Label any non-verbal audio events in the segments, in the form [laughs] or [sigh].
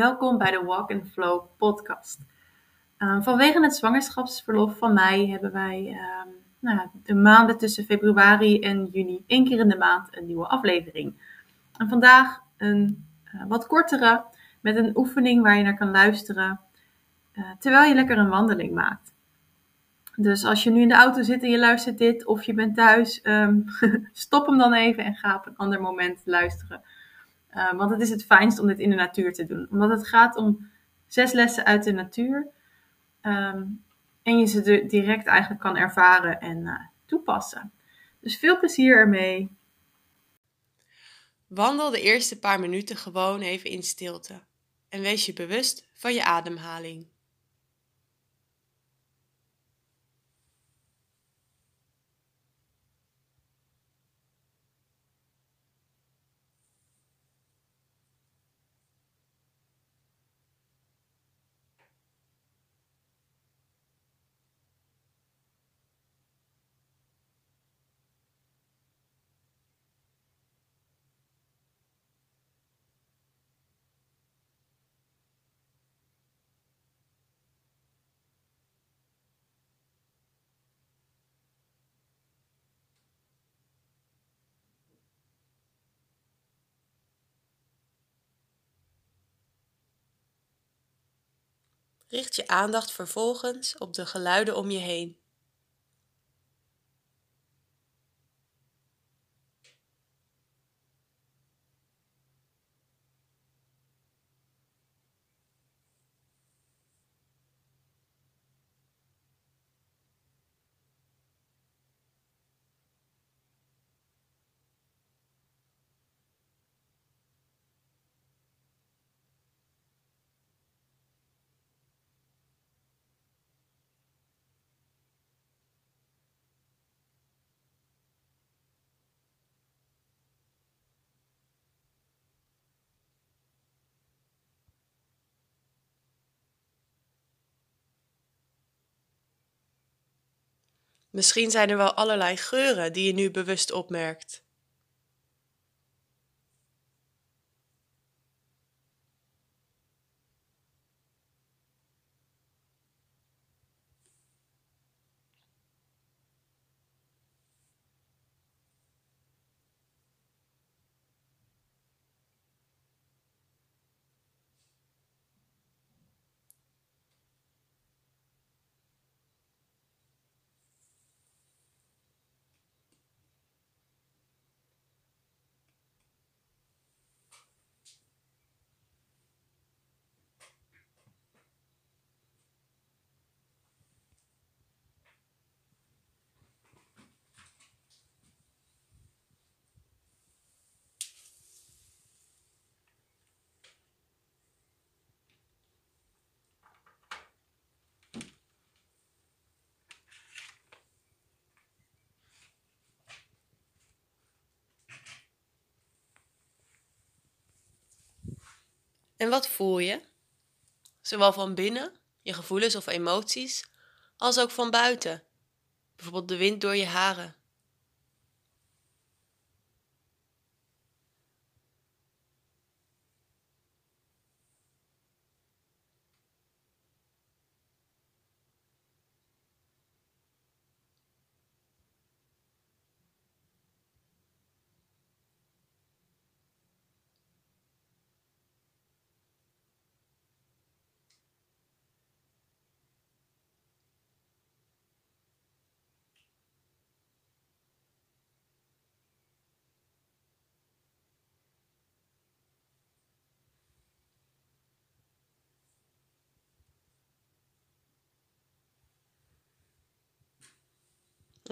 Welkom bij de Walk and Flow podcast. Ehm, vanwege het zwangerschapsverlof van mij hebben wij ehm, nou, de maanden tussen februari en juni één keer in de maand een nieuwe aflevering. En vandaag een uh, wat kortere met een oefening waar je naar kan luisteren uh, terwijl je lekker een wandeling maakt. Dus als je nu in de auto zit en je luistert dit of je bent thuis, um, [laughs] stop hem dan even en ga op een ander moment luisteren. Uh, want het is het fijnst om dit in de natuur te doen. Omdat het gaat om zes lessen uit de natuur. Um, en je ze direct eigenlijk kan ervaren en uh, toepassen. Dus veel plezier ermee. Wandel de eerste paar minuten gewoon even in stilte. En wees je bewust van je ademhaling. Richt je aandacht vervolgens op de geluiden om je heen. Misschien zijn er wel allerlei geuren die je nu bewust opmerkt. En wat voel je? Zowel van binnen, je gevoelens of emoties, als ook van buiten, bijvoorbeeld de wind door je haren.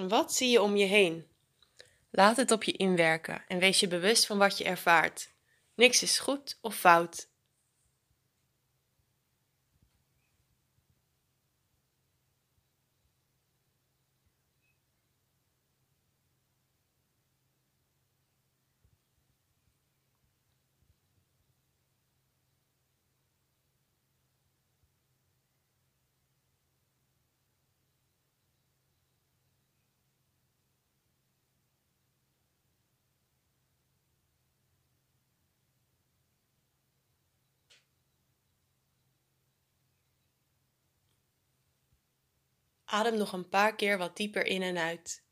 Wat zie je om je heen? Laat het op je inwerken en wees je bewust van wat je ervaart. Niks is goed of fout. Adem nog een paar keer wat dieper in en uit.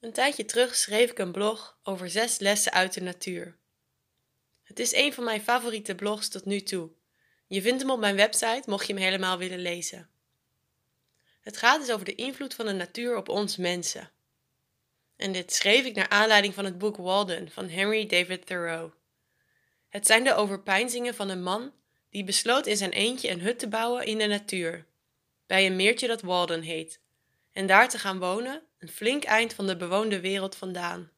Een tijdje terug schreef ik een blog over zes lessen uit de natuur. Het is een van mijn favoriete blogs tot nu toe. Je vindt hem op mijn website mocht je hem helemaal willen lezen. Het gaat dus over de invloed van de natuur op ons mensen. En dit schreef ik naar aanleiding van het boek Walden van Henry David Thoreau. Het zijn de overpeinzingen van een man die besloot in zijn eentje een hut te bouwen in de natuur, bij een meertje dat Walden heet, en daar te gaan wonen, een flink eind van de bewoonde wereld vandaan.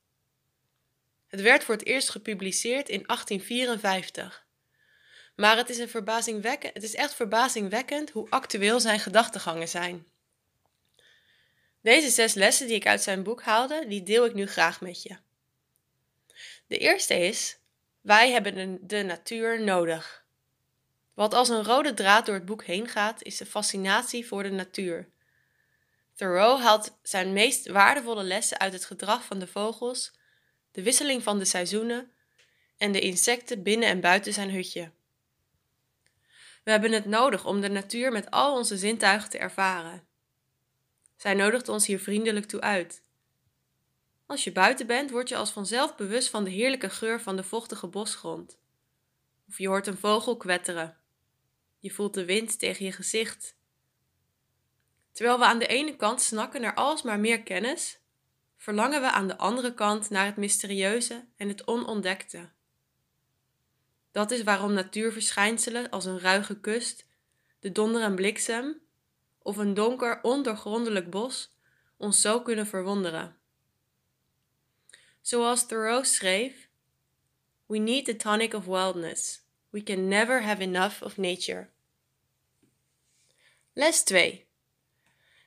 Het werd voor het eerst gepubliceerd in 1854. Maar het is, een verbazingwekkend, het is echt verbazingwekkend hoe actueel zijn gedachtegangen zijn. Deze zes lessen die ik uit zijn boek haalde, die deel ik nu graag met je. De eerste is: wij hebben de natuur nodig. Wat als een rode draad door het boek heen gaat, is de fascinatie voor de natuur. Thoreau haalt zijn meest waardevolle lessen uit het gedrag van de vogels, de wisseling van de seizoenen en de insecten binnen en buiten zijn hutje. We hebben het nodig om de natuur met al onze zintuigen te ervaren. Zij nodigt ons hier vriendelijk toe uit. Als je buiten bent, word je als vanzelf bewust van de heerlijke geur van de vochtige bosgrond. Of je hoort een vogel kwetteren. Je voelt de wind tegen je gezicht Terwijl we aan de ene kant snakken naar alsmaar meer kennis, verlangen we aan de andere kant naar het mysterieuze en het onontdekte. Dat is waarom natuurverschijnselen als een ruige kust, de donder en bliksem of een donker, ondoorgrondelijk bos ons zo kunnen verwonderen. Zoals Thoreau schreef: We need the tonic of wildness. We can never have enough of nature. Les 2.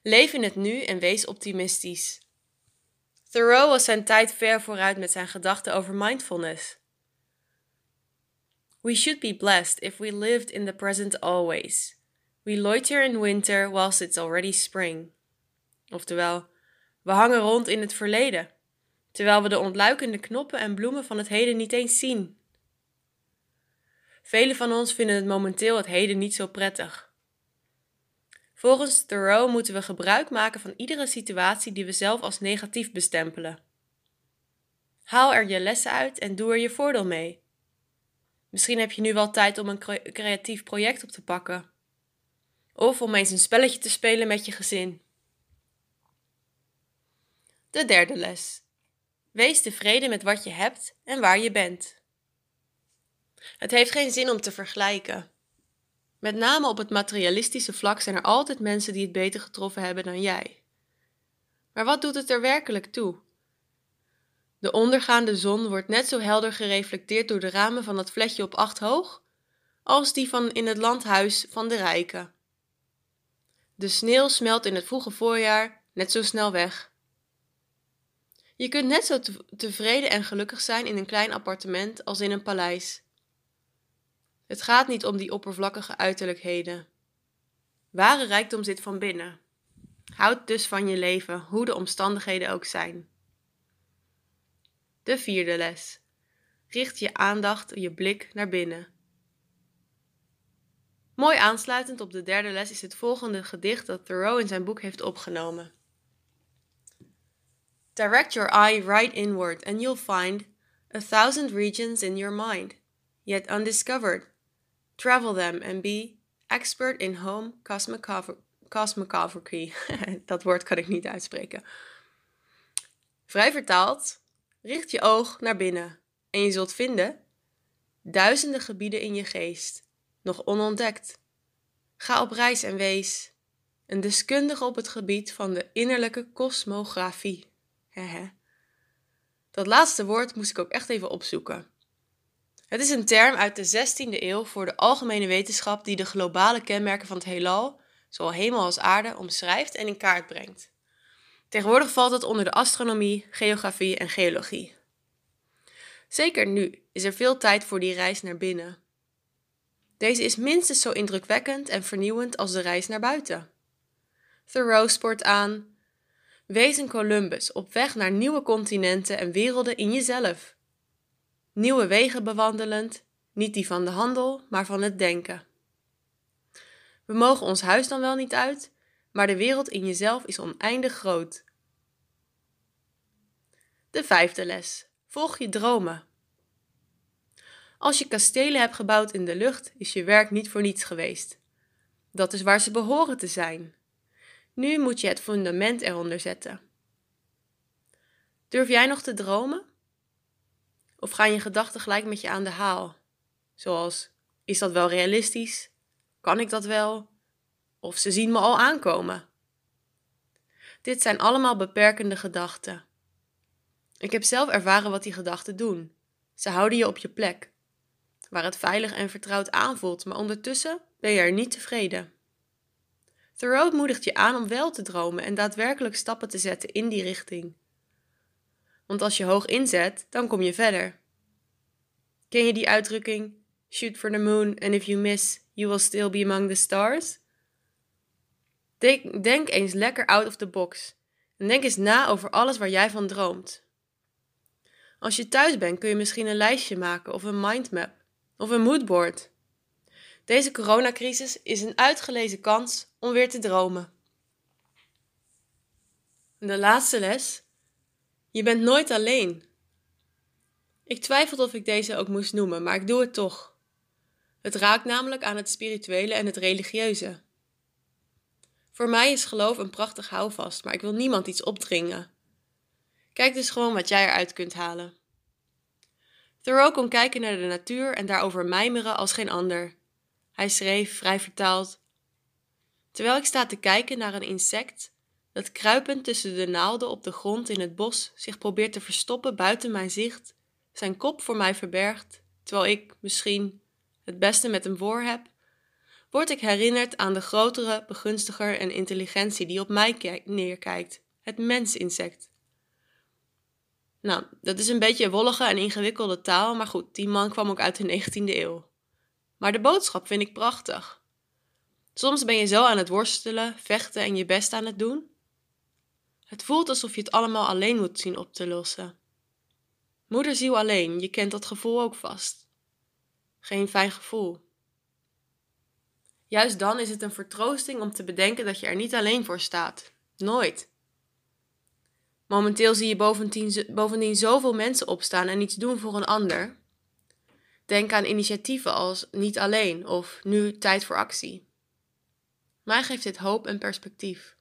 Leef in het nu en wees optimistisch. Thoreau was zijn tijd ver vooruit met zijn gedachten over mindfulness. We should be blessed if we lived in the present always. We loiter in winter whilst it's already spring. Oftewel, we hangen rond in het verleden, terwijl we de ontluikende knoppen en bloemen van het heden niet eens zien. Velen van ons vinden het momenteel het heden niet zo prettig. Volgens Thoreau moeten we gebruik maken van iedere situatie die we zelf als negatief bestempelen. Haal er je lessen uit en doe er je voordeel mee. Misschien heb je nu wel tijd om een creatief project op te pakken. Of om eens een spelletje te spelen met je gezin. De derde les. Wees tevreden met wat je hebt en waar je bent. Het heeft geen zin om te vergelijken. Met name op het materialistische vlak zijn er altijd mensen die het beter getroffen hebben dan jij. Maar wat doet het er werkelijk toe? De ondergaande zon wordt net zo helder gereflecteerd door de ramen van dat fletje op acht hoog, als die van in het landhuis van de rijken. De sneeuw smelt in het vroege voorjaar net zo snel weg. Je kunt net zo tevreden en gelukkig zijn in een klein appartement als in een paleis. Het gaat niet om die oppervlakkige uiterlijkheden. Ware rijkdom zit van binnen. Houd dus van je leven, hoe de omstandigheden ook zijn. De vierde les. Richt je aandacht, je blik naar binnen. Mooi aansluitend op de derde les is het volgende gedicht dat Thoreau in zijn boek heeft opgenomen. Direct your eye right inward and you'll find a thousand regions in your mind, yet undiscovered, travel them and be expert in home cosmography. [laughs] Dat woord kan ik niet uitspreken. Vrij vertaald, richt je oog naar binnen en je zult vinden duizenden gebieden in je geest, nog onontdekt. Ga op reis en wees een deskundige op het gebied van de innerlijke kosmografie. Dat laatste woord moest ik ook echt even opzoeken. Het is een term uit de 16e eeuw voor de algemene wetenschap die de globale kenmerken van het heelal, zowel hemel als aarde, omschrijft en in kaart brengt. Tegenwoordig valt het onder de astronomie, geografie en geologie. Zeker nu is er veel tijd voor die reis naar binnen. Deze is minstens zo indrukwekkend en vernieuwend als de reis naar buiten. Thoreau spoort aan: Wees een Columbus op weg naar nieuwe continenten en werelden in jezelf. Nieuwe wegen bewandelend, niet die van de handel, maar van het denken. We mogen ons huis dan wel niet uit, maar de wereld in jezelf is oneindig groot. De vijfde les. Volg je dromen. Als je kastelen hebt gebouwd in de lucht, is je werk niet voor niets geweest. Dat is waar ze behoren te zijn. Nu moet je het fundament eronder zetten. Durf jij nog te dromen? Of gaan je gedachten gelijk met je aan de haal? Zoals: is dat wel realistisch? Kan ik dat wel? Of ze zien me al aankomen. Dit zijn allemaal beperkende gedachten. Ik heb zelf ervaren wat die gedachten doen. Ze houden je op je plek, waar het veilig en vertrouwd aanvoelt, maar ondertussen ben je er niet tevreden. Thoreau moedigt je aan om wel te dromen en daadwerkelijk stappen te zetten in die richting. Want als je hoog inzet, dan kom je verder. Ken je die uitdrukking? Shoot for the moon and if you miss, you will still be among the stars? Denk, denk eens lekker out of the box. En denk eens na over alles waar jij van droomt. Als je thuis bent kun je misschien een lijstje maken of een mindmap of een moodboard. Deze coronacrisis is een uitgelezen kans om weer te dromen. De laatste les. Je bent nooit alleen. Ik twijfelde of ik deze ook moest noemen, maar ik doe het toch. Het raakt namelijk aan het spirituele en het religieuze. Voor mij is geloof een prachtig houvast, maar ik wil niemand iets opdringen. Kijk dus gewoon wat jij eruit kunt halen. Thoreau kon kijken naar de natuur en daarover mijmeren als geen ander. Hij schreef, vrij vertaald: Terwijl ik sta te kijken naar een insect dat kruipend tussen de naalden op de grond in het bos zich probeert te verstoppen buiten mijn zicht, zijn kop voor mij verbergt, terwijl ik misschien het beste met hem voor heb, word ik herinnerd aan de grotere begunstiger en intelligentie die op mij neerkijkt, het mensinsect. Nou, dat is een beetje wollige en ingewikkelde taal, maar goed, die man kwam ook uit de 19e eeuw. Maar de boodschap vind ik prachtig. Soms ben je zo aan het worstelen, vechten en je best aan het doen. Het voelt alsof je het allemaal alleen moet zien op te lossen. Moederziel alleen, je kent dat gevoel ook vast. Geen fijn gevoel. Juist dan is het een vertroosting om te bedenken dat je er niet alleen voor staat. Nooit. Momenteel zie je bovendien, bovendien zoveel mensen opstaan en iets doen voor een ander. Denk aan initiatieven als Niet Alleen of Nu Tijd voor Actie. Mij geeft dit hoop en perspectief.